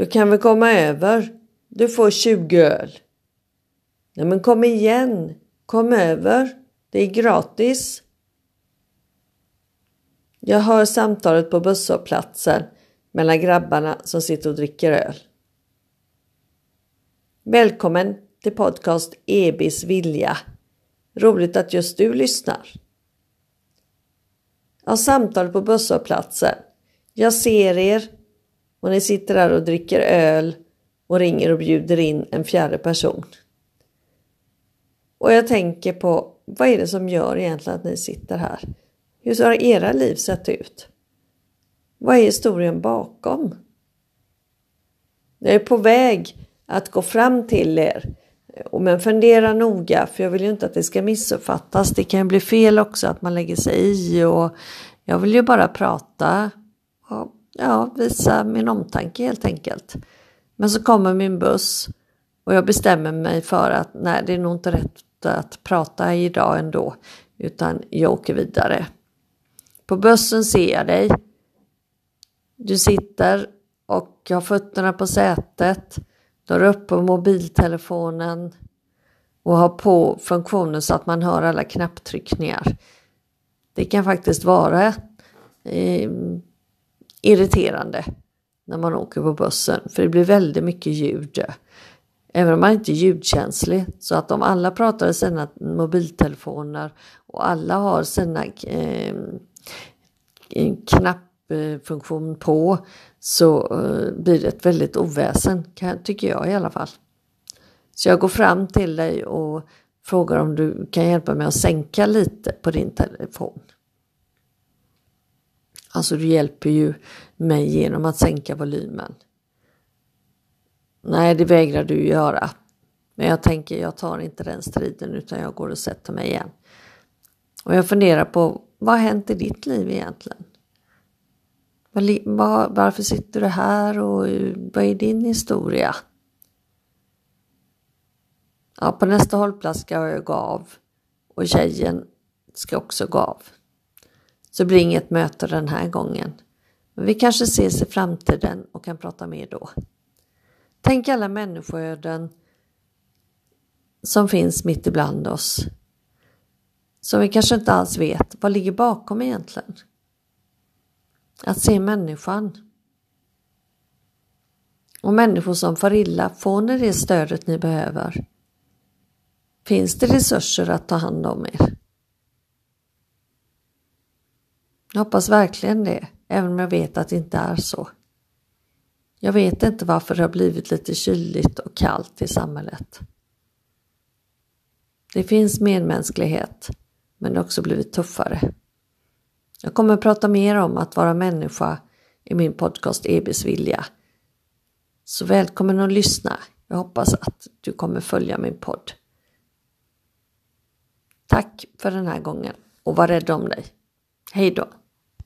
Du kan väl komma över? Du får 20 öl. Nej men kom igen, kom över. Det är gratis. Jag hör samtalet på busshållplatsen mellan grabbarna som sitter och dricker öl. Välkommen till podcast Ebis vilja. Roligt att just du lyssnar. Ja, samtalet på busshållplatsen. Jag ser er och ni sitter där och dricker öl och ringer och bjuder in en fjärde person. Och jag tänker på vad är det som gör egentligen att ni sitter här? Hur har era liv sett ut? Vad är historien bakom? Jag är på väg att gå fram till er. Men fundera noga för jag vill ju inte att det ska missuppfattas. Det kan bli fel också att man lägger sig i och jag vill ju bara prata ja, visa min omtanke helt enkelt. Men så kommer min buss och jag bestämmer mig för att nej, det är nog inte rätt att prata idag ändå, utan jag åker vidare. På bussen ser jag dig. Du sitter och har fötterna på sätet. Du har uppe mobiltelefonen och har på funktionen så att man hör alla knapptryckningar. Det kan faktiskt vara eh, irriterande när man åker på bussen för det blir väldigt mycket ljud. Även om man inte är ljudkänslig så att om alla pratar i sina mobiltelefoner och alla har sina eh, knappfunktion på så eh, blir det ett väldigt oväsen tycker jag i alla fall. Så jag går fram till dig och frågar om du kan hjälpa mig att sänka lite på din telefon. Alltså du hjälper ju mig genom att sänka volymen. Nej, det vägrar du göra. Men jag tänker, jag tar inte den striden utan jag går och sätter mig igen. Och jag funderar på, vad har hänt i ditt liv egentligen? Varför sitter du här och vad är din historia? Ja, på nästa hållplats ska jag gå av och tjejen ska också gå av. Så det blir inget möte den här gången. Men vi kanske ses i framtiden och kan prata mer då. Tänk alla människoöden som finns mitt ibland oss. Som vi kanske inte alls vet vad ligger bakom egentligen. Att se människan. Och människor som far illa, får ni det stödet ni behöver? Finns det resurser att ta hand om er? Jag hoppas verkligen det, även om jag vet att det inte är så. Jag vet inte varför det har blivit lite kyligt och kallt i samhället. Det finns medmänsklighet, men det har också blivit tuffare. Jag kommer att prata mer om att vara människa i min podcast EBs vilja. Så välkommen att lyssna. Jag hoppas att du kommer följa min podd. Tack för den här gången och var rädd om dig. Hej då!